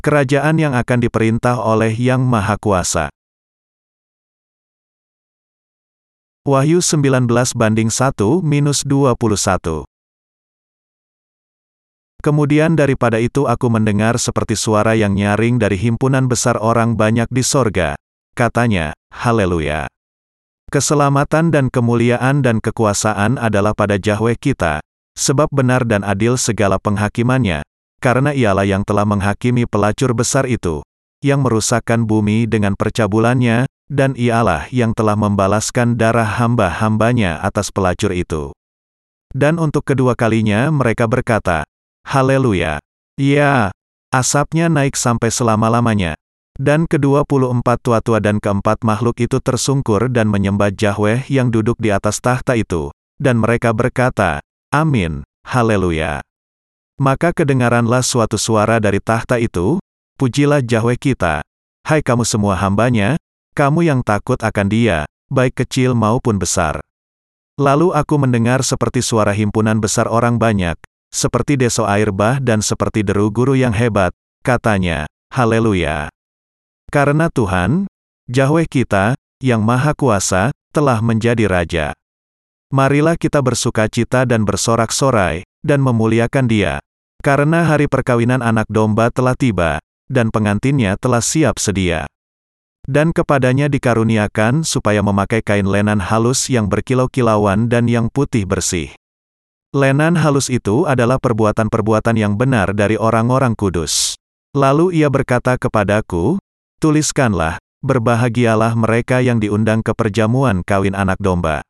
Kerajaan yang akan diperintah oleh Yang Maha Kuasa. Wahyu 19 banding 1 minus 21. Kemudian daripada itu aku mendengar seperti suara yang nyaring dari himpunan besar orang banyak di sorga. Katanya, Haleluya. Keselamatan dan kemuliaan dan kekuasaan adalah pada Yahweh kita, sebab benar dan adil segala penghakimannya, karena ialah yang telah menghakimi pelacur besar itu, yang merusakkan bumi dengan percabulannya, dan ialah yang telah membalaskan darah hamba-hambanya atas pelacur itu. Dan untuk kedua kalinya mereka berkata, Haleluya! Ya, asapnya naik sampai selama-lamanya. Dan kedua puluh empat tua-tua dan keempat makhluk itu tersungkur dan menyembah Yahweh yang duduk di atas tahta itu. Dan mereka berkata, Amin, Haleluya. Maka kedengaranlah suatu suara dari tahta itu, Pujilah Yahweh kita, hai kamu semua hambanya, kamu yang takut akan dia, baik kecil maupun besar. Lalu aku mendengar seperti suara himpunan besar orang banyak, seperti deso air bah dan seperti deru guru yang hebat, katanya, Haleluya. Karena Tuhan, Yahweh kita, yang Maha Kuasa, telah menjadi Raja. Marilah kita bersuka cita dan bersorak-sorai, dan memuliakan dia, karena hari perkawinan anak domba telah tiba, dan pengantinnya telah siap sedia. Dan kepadanya dikaruniakan supaya memakai kain lenan halus yang berkilau-kilauan dan yang putih bersih. Lenan halus itu adalah perbuatan-perbuatan yang benar dari orang-orang kudus. Lalu ia berkata kepadaku, Tuliskanlah, berbahagialah mereka yang diundang ke perjamuan kawin anak domba.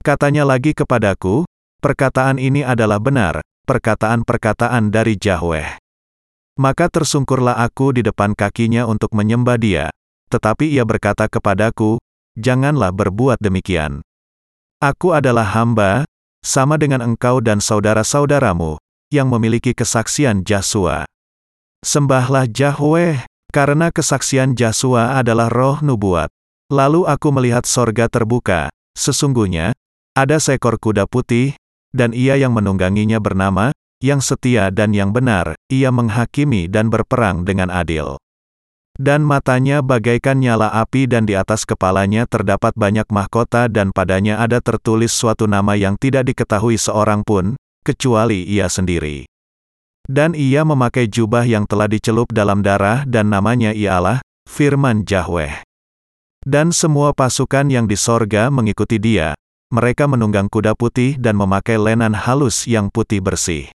Katanya lagi kepadaku, perkataan ini adalah benar, perkataan-perkataan dari Yahweh. Maka tersungkurlah aku di depan kakinya untuk menyembah dia, tetapi ia berkata kepadaku, Janganlah berbuat demikian. Aku adalah hamba, sama dengan engkau dan saudara-saudaramu, yang memiliki kesaksian Jasua. Sembahlah Yahweh, karena kesaksian Jasua adalah roh nubuat. Lalu aku melihat sorga terbuka, sesungguhnya, ada seekor kuda putih, dan ia yang menungganginya bernama, yang setia dan yang benar, ia menghakimi dan berperang dengan adil. Dan matanya bagaikan nyala api dan di atas kepalanya terdapat banyak mahkota dan padanya ada tertulis suatu nama yang tidak diketahui seorang pun, kecuali ia sendiri. Dan ia memakai jubah yang telah dicelup dalam darah dan namanya ialah, Firman Yahweh. Dan semua pasukan yang di sorga mengikuti dia, mereka menunggang kuda putih dan memakai lenan halus yang putih bersih.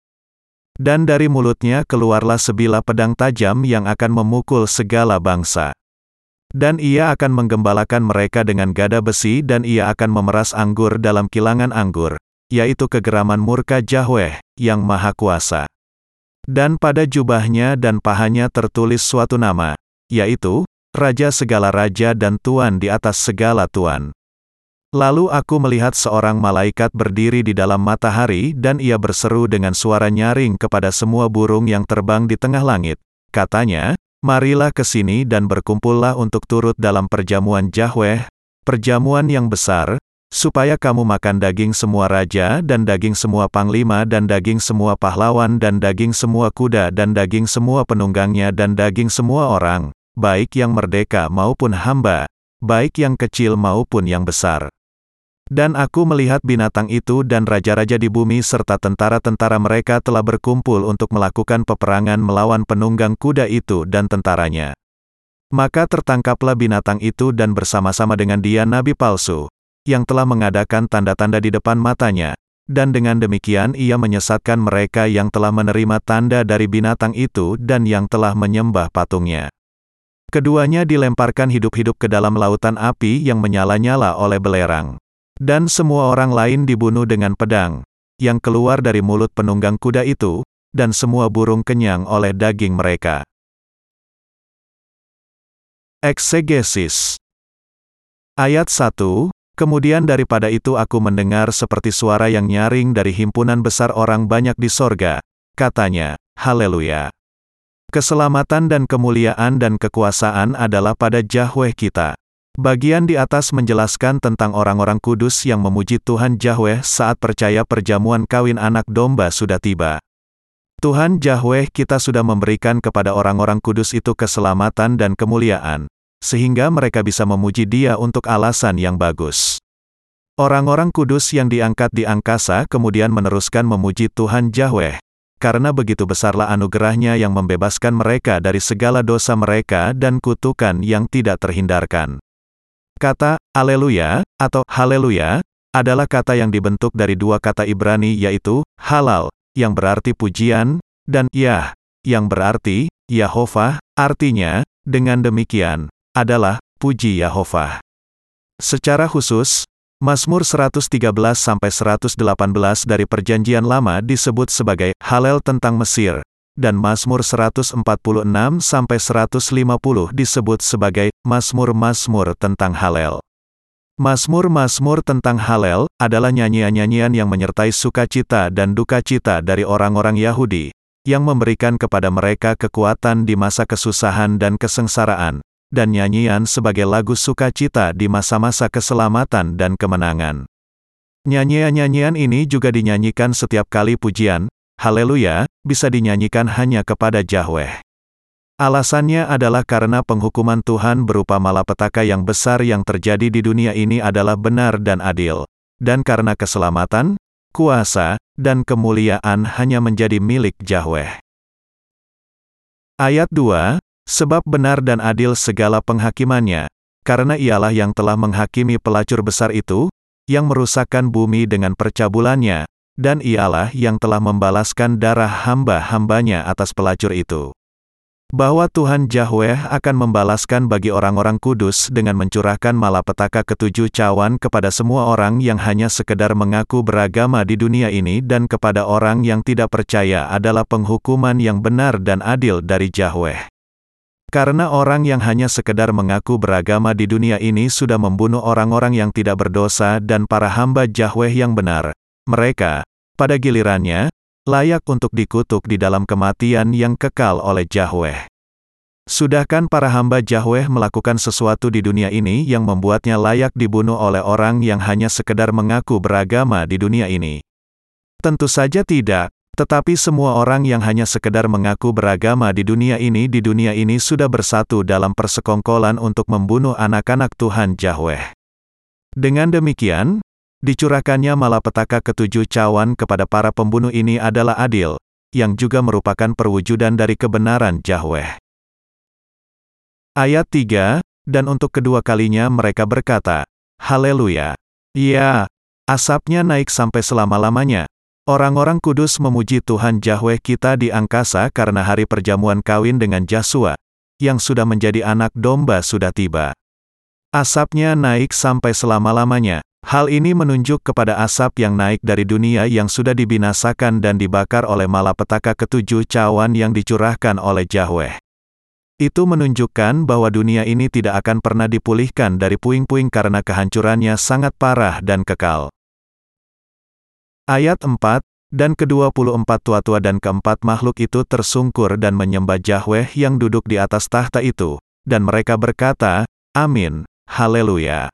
Dan dari mulutnya keluarlah sebilah pedang tajam yang akan memukul segala bangsa. Dan ia akan menggembalakan mereka dengan gada besi dan ia akan memeras anggur dalam kilangan anggur, yaitu kegeraman murka Yahweh, yang maha kuasa. Dan pada jubahnya dan pahanya tertulis suatu nama, yaitu, Raja segala raja dan Tuan di atas segala Tuan. Lalu aku melihat seorang malaikat berdiri di dalam matahari dan ia berseru dengan suara nyaring kepada semua burung yang terbang di tengah langit. Katanya, marilah ke sini dan berkumpullah untuk turut dalam perjamuan Yahweh, perjamuan yang besar, supaya kamu makan daging semua raja dan daging semua panglima dan daging semua pahlawan dan daging semua kuda dan daging semua penunggangnya dan daging semua orang, baik yang merdeka maupun hamba, baik yang kecil maupun yang besar. Dan aku melihat binatang itu dan raja-raja di bumi serta tentara-tentara mereka telah berkumpul untuk melakukan peperangan melawan penunggang kuda itu dan tentaranya. Maka tertangkaplah binatang itu dan bersama-sama dengan dia nabi palsu, yang telah mengadakan tanda-tanda di depan matanya, dan dengan demikian ia menyesatkan mereka yang telah menerima tanda dari binatang itu dan yang telah menyembah patungnya. Keduanya dilemparkan hidup-hidup ke dalam lautan api yang menyala-nyala oleh belerang. Dan semua orang lain dibunuh dengan pedang, yang keluar dari mulut penunggang kuda itu, dan semua burung kenyang oleh daging mereka. Eksegesis Ayat 1, Kemudian daripada itu aku mendengar seperti suara yang nyaring dari himpunan besar orang banyak di sorga. Katanya, Haleluya. Keselamatan dan kemuliaan dan kekuasaan adalah pada Yahweh kita. Bagian di atas menjelaskan tentang orang-orang kudus yang memuji Tuhan Yahweh saat percaya perjamuan kawin anak domba sudah tiba. Tuhan Yahweh kita sudah memberikan kepada orang-orang kudus itu keselamatan dan kemuliaan, sehingga mereka bisa memuji dia untuk alasan yang bagus. Orang-orang kudus yang diangkat di angkasa kemudian meneruskan memuji Tuhan Yahweh, karena begitu besarlah anugerahnya yang membebaskan mereka dari segala dosa mereka dan kutukan yang tidak terhindarkan. Kata "Aleluya" atau "Haleluya" adalah kata yang dibentuk dari dua kata Ibrani yaitu halal yang berarti pujian, dan Yah, yang berarti Yahova, artinya, dengan demikian, adalah puji Yahova. Secara khusus, Mazmur 113-118 dari Perjanjian Lama disebut sebagai Halel tentang Mesir, dan Mazmur 146-150 disebut sebagai Mazmur-Mazmur tentang Halel. Mazmur-mazmur tentang Halel adalah nyanyian-nyanyian yang menyertai sukacita dan duka cita dari orang-orang Yahudi, yang memberikan kepada mereka kekuatan di masa kesusahan dan kesengsaraan, dan nyanyian sebagai lagu sukacita di masa-masa keselamatan dan kemenangan. Nyanyian-nyanyian ini juga dinyanyikan setiap kali pujian, haleluya, bisa dinyanyikan hanya kepada Yahweh. Alasannya adalah karena penghukuman Tuhan berupa malapetaka yang besar yang terjadi di dunia ini adalah benar dan adil. Dan karena keselamatan, kuasa, dan kemuliaan hanya menjadi milik Yahweh. Ayat 2, Sebab benar dan adil segala penghakimannya, karena ialah yang telah menghakimi pelacur besar itu, yang merusakkan bumi dengan percabulannya, dan ialah yang telah membalaskan darah hamba-hambanya atas pelacur itu bahwa Tuhan Yahweh akan membalaskan bagi orang-orang kudus dengan mencurahkan malapetaka ketujuh cawan kepada semua orang yang hanya sekedar mengaku beragama di dunia ini dan kepada orang yang tidak percaya adalah penghukuman yang benar dan adil dari Yahweh. Karena orang yang hanya sekedar mengaku beragama di dunia ini sudah membunuh orang-orang yang tidak berdosa dan para hamba Yahweh yang benar, mereka, pada gilirannya, layak untuk dikutuk di dalam kematian yang kekal oleh Yahweh. Sudahkan para hamba Yahweh melakukan sesuatu di dunia ini yang membuatnya layak dibunuh oleh orang yang hanya sekedar mengaku beragama di dunia ini? Tentu saja tidak, tetapi semua orang yang hanya sekedar mengaku beragama di dunia ini di dunia ini sudah bersatu dalam persekongkolan untuk membunuh anak-anak Tuhan Yahweh. Dengan demikian, Dicurahkannya malapetaka ketujuh cawan kepada para pembunuh ini adalah adil, yang juga merupakan perwujudan dari kebenaran Yahweh. Ayat 3, dan untuk kedua kalinya mereka berkata, Haleluya! Ya, asapnya naik sampai selama-lamanya. Orang-orang kudus memuji Tuhan Yahweh kita di angkasa karena hari perjamuan kawin dengan Jasua, yang sudah menjadi anak domba sudah tiba. Asapnya naik sampai selama-lamanya, Hal ini menunjuk kepada asap yang naik dari dunia yang sudah dibinasakan dan dibakar oleh malapetaka ketujuh cawan yang dicurahkan oleh Yahweh. Itu menunjukkan bahwa dunia ini tidak akan pernah dipulihkan dari puing-puing karena kehancurannya sangat parah dan kekal. Ayat 4, dan ke-24 tua-tua dan keempat makhluk itu tersungkur dan menyembah Yahweh yang duduk di atas tahta itu, dan mereka berkata, Amin, Haleluya.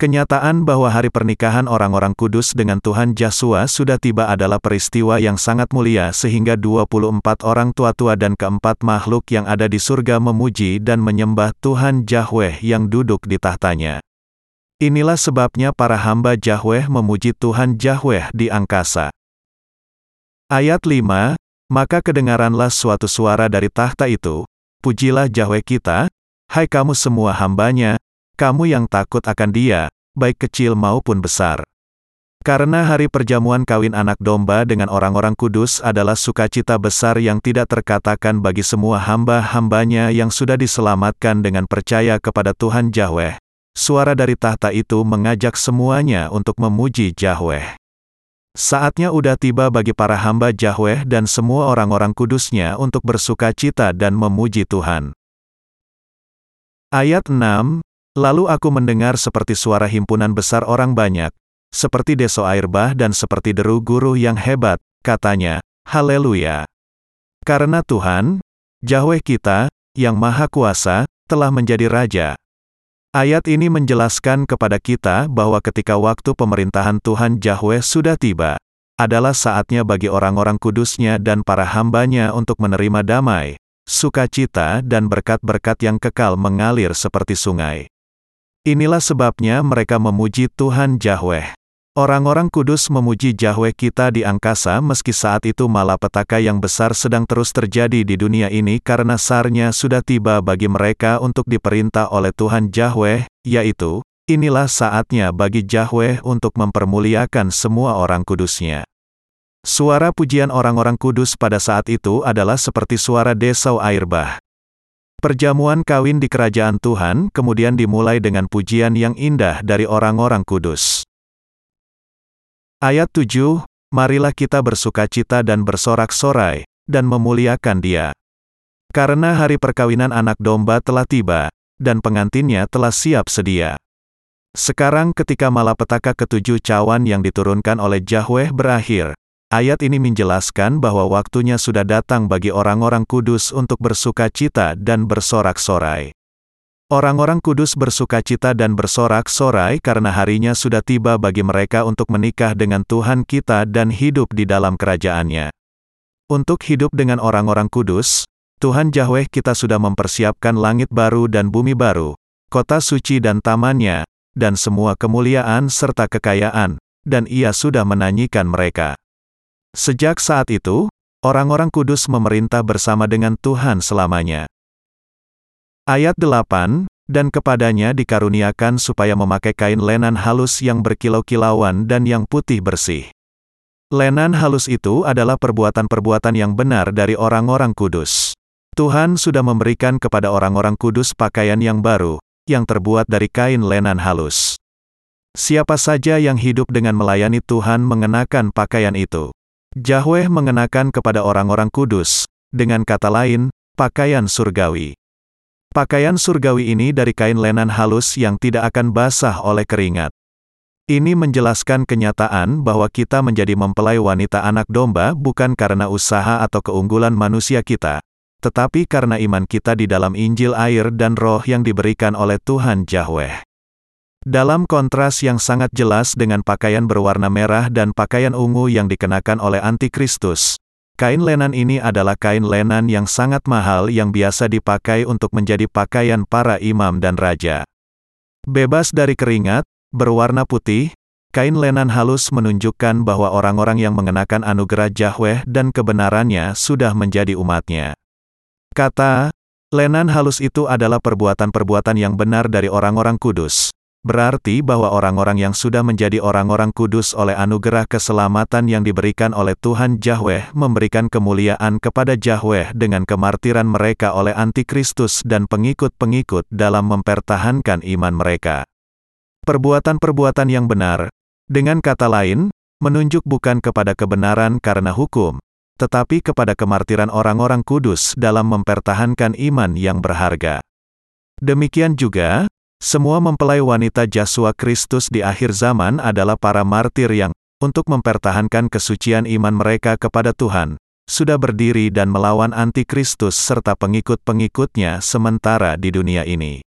Kenyataan bahwa hari pernikahan orang-orang kudus dengan Tuhan Yesus sudah tiba adalah peristiwa yang sangat mulia sehingga 24 orang tua-tua dan keempat makhluk yang ada di surga memuji dan menyembah Tuhan Yahweh yang duduk di tahtanya. Inilah sebabnya para hamba Yahweh memuji Tuhan Yahweh di angkasa. Ayat 5, Maka kedengaranlah suatu suara dari tahta itu, Pujilah Yahweh kita, hai kamu semua hambanya, kamu yang takut akan dia, baik kecil maupun besar. Karena hari perjamuan kawin anak domba dengan orang-orang kudus adalah sukacita besar yang tidak terkatakan bagi semua hamba-hambanya yang sudah diselamatkan dengan percaya kepada Tuhan Yahweh. Suara dari tahta itu mengajak semuanya untuk memuji Yahweh. Saatnya udah tiba bagi para hamba Yahweh dan semua orang-orang kudusnya untuk bersukacita dan memuji Tuhan. Ayat 6, Lalu aku mendengar seperti suara himpunan besar orang banyak, seperti deso air bah dan seperti deru guru yang hebat, katanya, Haleluya! Karena Tuhan, Yahweh kita, yang Maha Kuasa, telah menjadi Raja. Ayat ini menjelaskan kepada kita bahwa ketika waktu pemerintahan Tuhan Yahweh sudah tiba, adalah saatnya bagi orang-orang kudusnya dan para hambanya untuk menerima damai, sukacita dan berkat-berkat yang kekal mengalir seperti sungai. Inilah sebabnya mereka memuji Tuhan Yahweh. Orang-orang kudus memuji Yahweh kita di angkasa meski saat itu malapetaka yang besar sedang terus terjadi di dunia ini karena sarnya sudah tiba bagi mereka untuk diperintah oleh Tuhan Yahweh, yaitu, inilah saatnya bagi Yahweh untuk mempermuliakan semua orang kudusnya. Suara pujian orang-orang kudus pada saat itu adalah seperti suara desau air bah. Perjamuan kawin di kerajaan Tuhan kemudian dimulai dengan pujian yang indah dari orang-orang kudus. Ayat 7, Marilah kita bersukacita dan bersorak-sorai, dan memuliakan dia. Karena hari perkawinan anak domba telah tiba, dan pengantinnya telah siap sedia. Sekarang ketika malapetaka ketujuh cawan yang diturunkan oleh Yahweh berakhir, Ayat ini menjelaskan bahwa waktunya sudah datang bagi orang-orang kudus untuk bersuka cita dan bersorak-sorai. Orang-orang kudus bersuka cita dan bersorak-sorai karena harinya sudah tiba bagi mereka untuk menikah dengan Tuhan kita dan hidup di dalam kerajaannya. Untuk hidup dengan orang-orang kudus, Tuhan Yahweh kita sudah mempersiapkan langit baru dan bumi baru, kota suci dan tamannya, dan semua kemuliaan serta kekayaan, dan ia sudah menanyikan mereka. Sejak saat itu, orang-orang kudus memerintah bersama dengan Tuhan selamanya. Ayat 8, dan kepadanya dikaruniakan supaya memakai kain lenan halus yang berkilau-kilauan dan yang putih bersih. Lenan halus itu adalah perbuatan-perbuatan yang benar dari orang-orang kudus. Tuhan sudah memberikan kepada orang-orang kudus pakaian yang baru, yang terbuat dari kain lenan halus. Siapa saja yang hidup dengan melayani Tuhan mengenakan pakaian itu. Yahweh mengenakan kepada orang-orang kudus, dengan kata lain, pakaian surgawi. Pakaian surgawi ini dari kain lenan halus yang tidak akan basah oleh keringat. Ini menjelaskan kenyataan bahwa kita menjadi mempelai wanita anak domba bukan karena usaha atau keunggulan manusia kita, tetapi karena iman kita di dalam Injil air dan roh yang diberikan oleh Tuhan Yahweh. Dalam kontras yang sangat jelas dengan pakaian berwarna merah dan pakaian ungu yang dikenakan oleh antikristus, kain lenan ini adalah kain lenan yang sangat mahal yang biasa dipakai untuk menjadi pakaian para imam dan raja. Bebas dari keringat, berwarna putih, kain lenan halus menunjukkan bahwa orang-orang yang mengenakan anugerah Yahweh dan kebenarannya sudah menjadi umatnya. Kata, lenan halus itu adalah perbuatan-perbuatan yang benar dari orang-orang kudus. Berarti bahwa orang-orang yang sudah menjadi orang-orang kudus oleh anugerah keselamatan yang diberikan oleh Tuhan Yahweh memberikan kemuliaan kepada Yahweh dengan kemartiran mereka oleh antikristus dan pengikut-pengikut dalam mempertahankan iman mereka. Perbuatan-perbuatan yang benar, dengan kata lain, menunjuk bukan kepada kebenaran karena hukum, tetapi kepada kemartiran orang-orang kudus dalam mempertahankan iman yang berharga. Demikian juga, semua mempelai wanita Jasua Kristus di akhir zaman adalah para martir yang, untuk mempertahankan kesucian iman mereka kepada Tuhan, sudah berdiri dan melawan antikristus serta pengikut-pengikutnya sementara di dunia ini.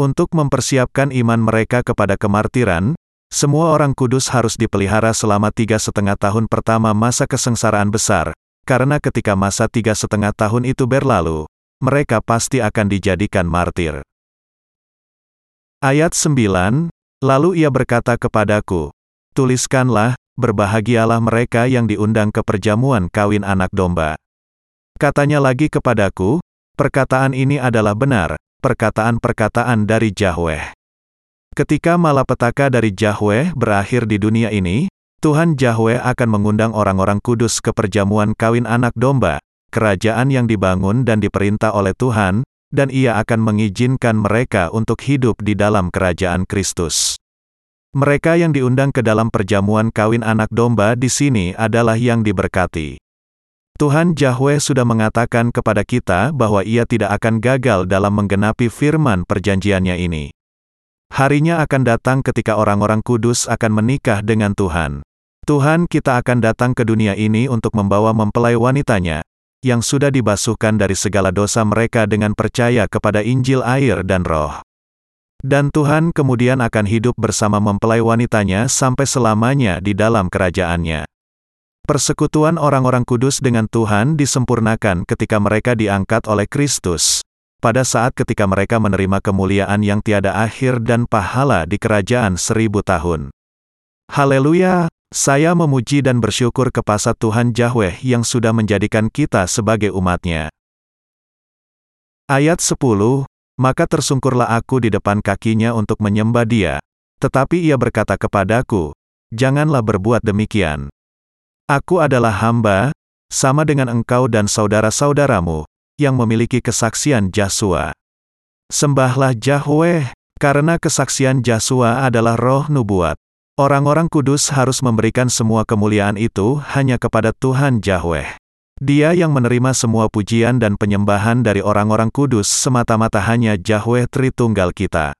Untuk mempersiapkan iman mereka kepada kemartiran, semua orang kudus harus dipelihara selama tiga setengah tahun pertama masa kesengsaraan besar, karena ketika masa tiga setengah tahun itu berlalu, mereka pasti akan dijadikan martir. Ayat 9, Lalu ia berkata kepadaku, Tuliskanlah, berbahagialah mereka yang diundang ke perjamuan kawin anak domba. Katanya lagi kepadaku, perkataan ini adalah benar, perkataan-perkataan dari Yahweh. Ketika malapetaka dari Yahweh berakhir di dunia ini, Tuhan Yahweh akan mengundang orang-orang kudus ke perjamuan kawin anak domba, kerajaan yang dibangun dan diperintah oleh Tuhan, dan ia akan mengizinkan mereka untuk hidup di dalam kerajaan Kristus. Mereka yang diundang ke dalam perjamuan kawin anak domba di sini adalah yang diberkati. Tuhan Yahweh sudah mengatakan kepada kita bahwa ia tidak akan gagal dalam menggenapi firman perjanjiannya ini. Harinya akan datang ketika orang-orang kudus akan menikah dengan Tuhan. Tuhan kita akan datang ke dunia ini untuk membawa mempelai wanitanya, yang sudah dibasuhkan dari segala dosa mereka dengan percaya kepada Injil air dan roh. Dan Tuhan kemudian akan hidup bersama mempelai wanitanya sampai selamanya di dalam kerajaannya. Persekutuan orang-orang kudus dengan Tuhan disempurnakan ketika mereka diangkat oleh Kristus. Pada saat ketika mereka menerima kemuliaan yang tiada akhir dan pahala di kerajaan seribu tahun. Haleluya! Saya memuji dan bersyukur kepada Tuhan Yahweh yang sudah menjadikan kita sebagai umatnya. Ayat 10, Maka tersungkurlah aku di depan kakinya untuk menyembah dia. Tetapi ia berkata kepadaku, Janganlah berbuat demikian. Aku adalah hamba, sama dengan engkau dan saudara-saudaramu, yang memiliki kesaksian Jasua. Sembahlah Yahweh, karena kesaksian Jasua adalah roh nubuat. Orang-orang kudus harus memberikan semua kemuliaan itu hanya kepada Tuhan Yahweh. Dia yang menerima semua pujian dan penyembahan dari orang-orang kudus semata-mata hanya Yahweh Tritunggal kita.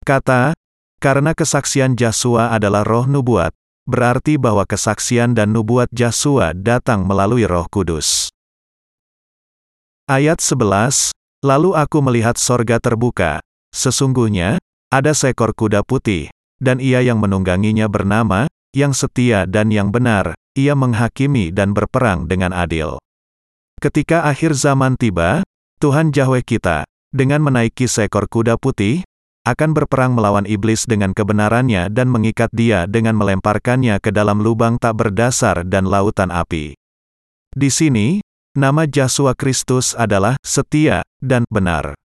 Kata, karena kesaksian Jasua adalah roh nubuat, berarti bahwa kesaksian dan nubuat Jasua datang melalui roh kudus. Ayat 11, Lalu aku melihat sorga terbuka, sesungguhnya, ada seekor kuda putih, dan ia yang menungganginya bernama, yang setia dan yang benar, ia menghakimi dan berperang dengan adil. Ketika akhir zaman tiba, Tuhan Yahweh kita, dengan menaiki seekor kuda putih, akan berperang melawan iblis dengan kebenarannya dan mengikat dia dengan melemparkannya ke dalam lubang tak berdasar dan lautan api. Di sini, nama Yesus Kristus adalah setia dan benar.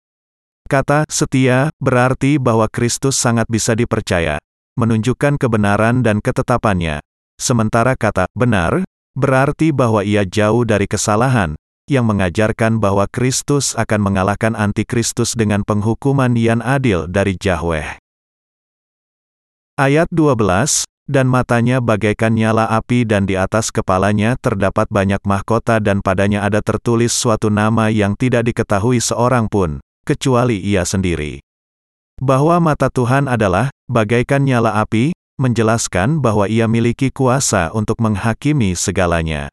Kata setia berarti bahwa Kristus sangat bisa dipercaya, menunjukkan kebenaran dan ketetapannya. Sementara kata benar berarti bahwa ia jauh dari kesalahan, yang mengajarkan bahwa Kristus akan mengalahkan antikristus dengan penghukuman yang adil dari Yahweh. Ayat 12, dan matanya bagaikan nyala api dan di atas kepalanya terdapat banyak mahkota dan padanya ada tertulis suatu nama yang tidak diketahui seorang pun, kecuali ia sendiri. Bahwa mata Tuhan adalah, bagaikan nyala api, menjelaskan bahwa ia miliki kuasa untuk menghakimi segalanya.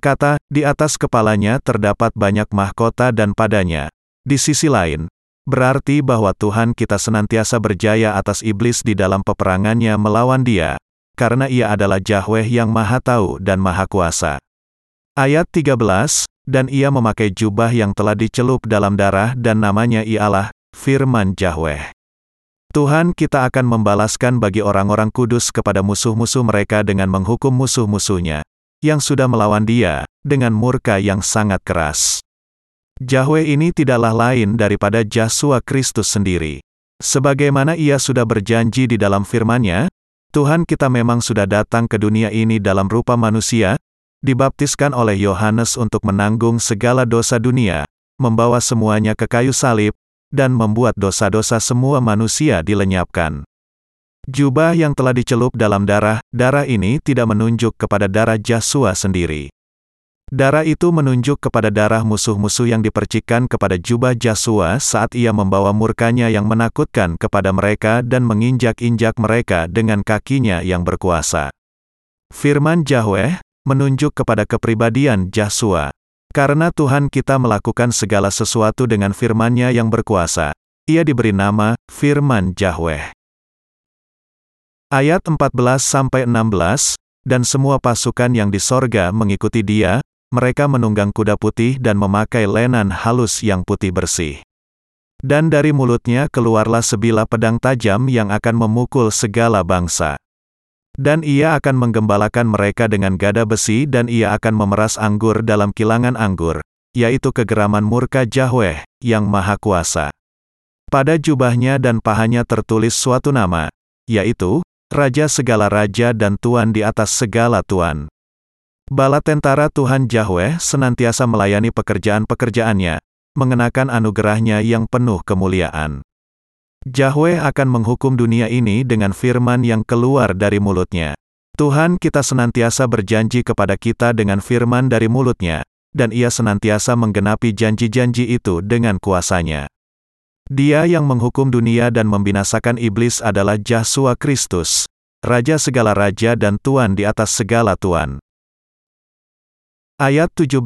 Kata, di atas kepalanya terdapat banyak mahkota dan padanya. Di sisi lain, berarti bahwa Tuhan kita senantiasa berjaya atas iblis di dalam peperangannya melawan dia, karena ia adalah Yahweh yang maha tahu dan maha kuasa. Ayat 13, dan ia memakai jubah yang telah dicelup dalam darah dan namanya ialah, firman Yahweh. Tuhan kita akan membalaskan bagi orang-orang kudus kepada musuh-musuh mereka dengan menghukum musuh-musuhnya, yang sudah melawan dia, dengan murka yang sangat keras. Yahweh ini tidaklah lain daripada Yesus Kristus sendiri. Sebagaimana ia sudah berjanji di dalam firman-Nya, Tuhan kita memang sudah datang ke dunia ini dalam rupa manusia, dibaptiskan oleh Yohanes untuk menanggung segala dosa dunia, membawa semuanya ke kayu salib, dan membuat dosa-dosa semua manusia dilenyapkan. Jubah yang telah dicelup dalam darah, darah ini tidak menunjuk kepada darah Jasua sendiri. Darah itu menunjuk kepada darah musuh-musuh yang dipercikan kepada jubah Jasua saat ia membawa murkanya yang menakutkan kepada mereka dan menginjak-injak mereka dengan kakinya yang berkuasa. Firman Yahweh menunjuk kepada kepribadian Jasua. Karena Tuhan kita melakukan segala sesuatu dengan firman-Nya yang berkuasa, ia diberi nama Firman Yahweh. Ayat 14-16, dan semua pasukan yang di sorga mengikuti dia, mereka menunggang kuda putih dan memakai lenan halus yang putih bersih. Dan dari mulutnya keluarlah sebilah pedang tajam yang akan memukul segala bangsa. Dan ia akan menggembalakan mereka dengan gada besi dan ia akan memeras anggur dalam kilangan anggur, yaitu kegeraman murka Yahweh, yang maha kuasa. Pada jubahnya dan pahanya tertulis suatu nama, yaitu, Raja segala raja dan Tuan di atas segala Tuan. Bala tentara Tuhan Yahweh senantiasa melayani pekerjaan-pekerjaannya, mengenakan anugerahnya yang penuh kemuliaan. Yahweh akan menghukum dunia ini dengan firman yang keluar dari mulutnya. Tuhan kita senantiasa berjanji kepada kita dengan firman dari mulutnya, dan ia senantiasa menggenapi janji-janji itu dengan kuasanya. Dia yang menghukum dunia dan membinasakan iblis adalah Yesus Kristus, Raja segala raja dan Tuan di atas segala Tuan. Ayat 17,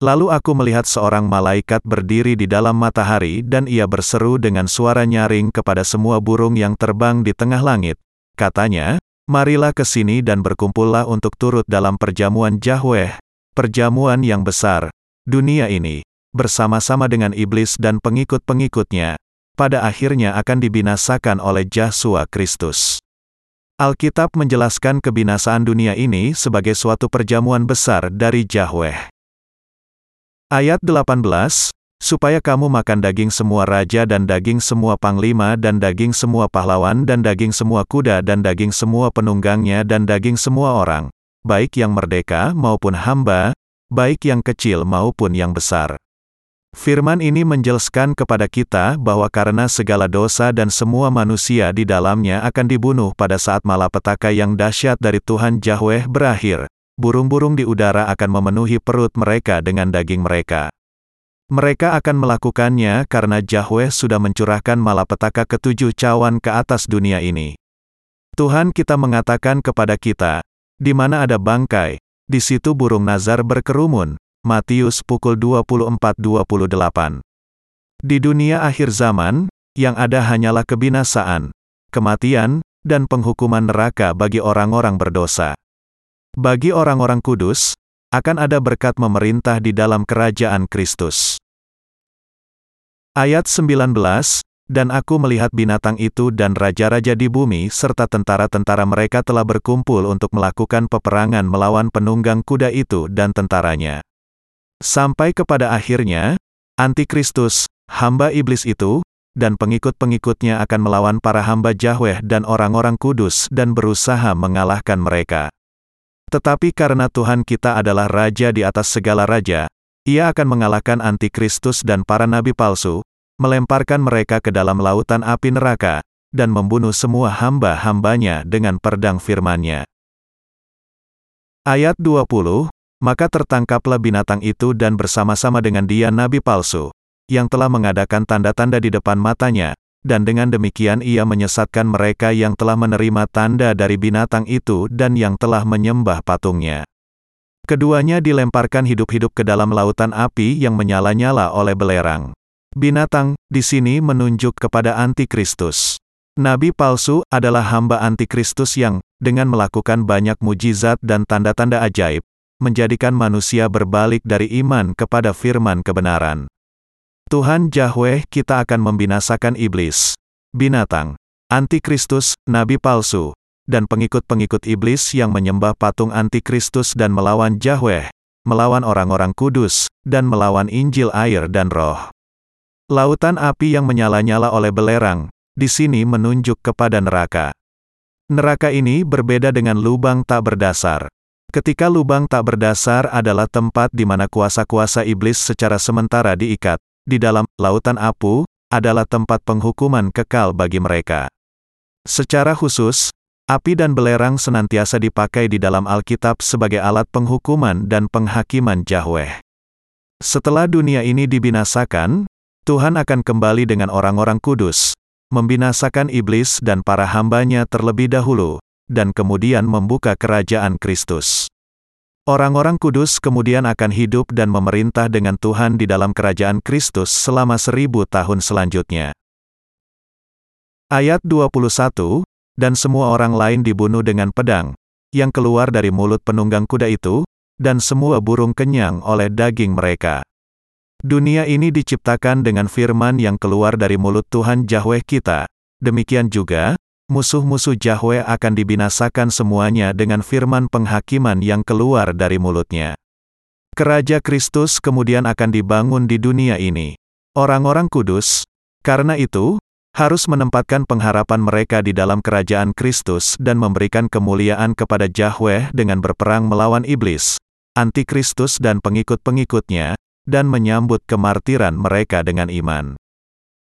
Lalu aku melihat seorang malaikat berdiri di dalam matahari dan ia berseru dengan suara nyaring kepada semua burung yang terbang di tengah langit. Katanya, marilah ke sini dan berkumpullah untuk turut dalam perjamuan Yahweh, perjamuan yang besar, dunia ini, bersama-sama dengan iblis dan pengikut-pengikutnya, pada akhirnya akan dibinasakan oleh Yesus Kristus. Alkitab menjelaskan kebinasaan dunia ini sebagai suatu perjamuan besar dari Yahweh. Ayat 18, supaya kamu makan daging semua raja dan daging semua panglima dan daging semua pahlawan dan daging semua kuda dan daging semua penunggangnya dan daging semua orang, baik yang merdeka maupun hamba, baik yang kecil maupun yang besar. Firman ini menjelaskan kepada kita bahwa karena segala dosa dan semua manusia di dalamnya akan dibunuh pada saat malapetaka yang dahsyat dari Tuhan Yahweh berakhir, burung-burung di udara akan memenuhi perut mereka dengan daging mereka. Mereka akan melakukannya karena Yahweh sudah mencurahkan malapetaka ketujuh cawan ke atas dunia ini. Tuhan kita mengatakan kepada kita, di mana ada bangkai, di situ burung nazar berkerumun, Matius pukul 24-28. Di dunia akhir zaman, yang ada hanyalah kebinasaan, kematian, dan penghukuman neraka bagi orang-orang berdosa. Bagi orang-orang kudus, akan ada berkat memerintah di dalam kerajaan Kristus. Ayat 19, Dan aku melihat binatang itu dan raja-raja di bumi serta tentara-tentara mereka telah berkumpul untuk melakukan peperangan melawan penunggang kuda itu dan tentaranya. Sampai kepada akhirnya, Antikristus, hamba iblis itu, dan pengikut-pengikutnya akan melawan para hamba Yahweh dan orang-orang kudus dan berusaha mengalahkan mereka. Tetapi karena Tuhan kita adalah Raja di atas segala raja, ia akan mengalahkan Antikristus dan para nabi palsu, melemparkan mereka ke dalam lautan api neraka, dan membunuh semua hamba-hambanya dengan pedang firman-Nya. Ayat 20, maka tertangkaplah binatang itu dan bersama-sama dengan dia nabi palsu, yang telah mengadakan tanda-tanda di depan matanya, dan dengan demikian ia menyesatkan mereka yang telah menerima tanda dari binatang itu dan yang telah menyembah patungnya. Keduanya dilemparkan hidup-hidup ke dalam lautan api yang menyala-nyala oleh belerang. Binatang, di sini menunjuk kepada antikristus. Nabi palsu adalah hamba antikristus yang, dengan melakukan banyak mujizat dan tanda-tanda ajaib, menjadikan manusia berbalik dari iman kepada firman kebenaran. Tuhan Yahweh kita akan membinasakan iblis, binatang, antikristus, nabi palsu, dan pengikut-pengikut iblis yang menyembah patung antikristus dan melawan Yahweh, melawan orang-orang kudus, dan melawan Injil air dan roh. Lautan api yang menyala-nyala oleh belerang, di sini menunjuk kepada neraka. Neraka ini berbeda dengan lubang tak berdasar. Ketika lubang tak berdasar adalah tempat di mana kuasa-kuasa iblis secara sementara diikat, di dalam lautan apu adalah tempat penghukuman kekal bagi mereka. Secara khusus, api dan belerang senantiasa dipakai di dalam Alkitab sebagai alat penghukuman dan penghakiman Yahweh. Setelah dunia ini dibinasakan, Tuhan akan kembali dengan orang-orang kudus, membinasakan iblis dan para hambanya terlebih dahulu, dan kemudian membuka kerajaan Kristus. Orang-orang kudus kemudian akan hidup dan memerintah dengan Tuhan di dalam kerajaan Kristus selama seribu tahun selanjutnya. Ayat 21, Dan semua orang lain dibunuh dengan pedang, yang keluar dari mulut penunggang kuda itu, dan semua burung kenyang oleh daging mereka. Dunia ini diciptakan dengan firman yang keluar dari mulut Tuhan Yahweh kita, demikian juga, musuh-musuh Yahweh akan dibinasakan semuanya dengan firman penghakiman yang keluar dari mulutnya. Keraja Kristus kemudian akan dibangun di dunia ini. Orang-orang kudus, karena itu, harus menempatkan pengharapan mereka di dalam kerajaan Kristus dan memberikan kemuliaan kepada Yahweh dengan berperang melawan iblis, antikristus dan pengikut-pengikutnya, dan menyambut kemartiran mereka dengan iman.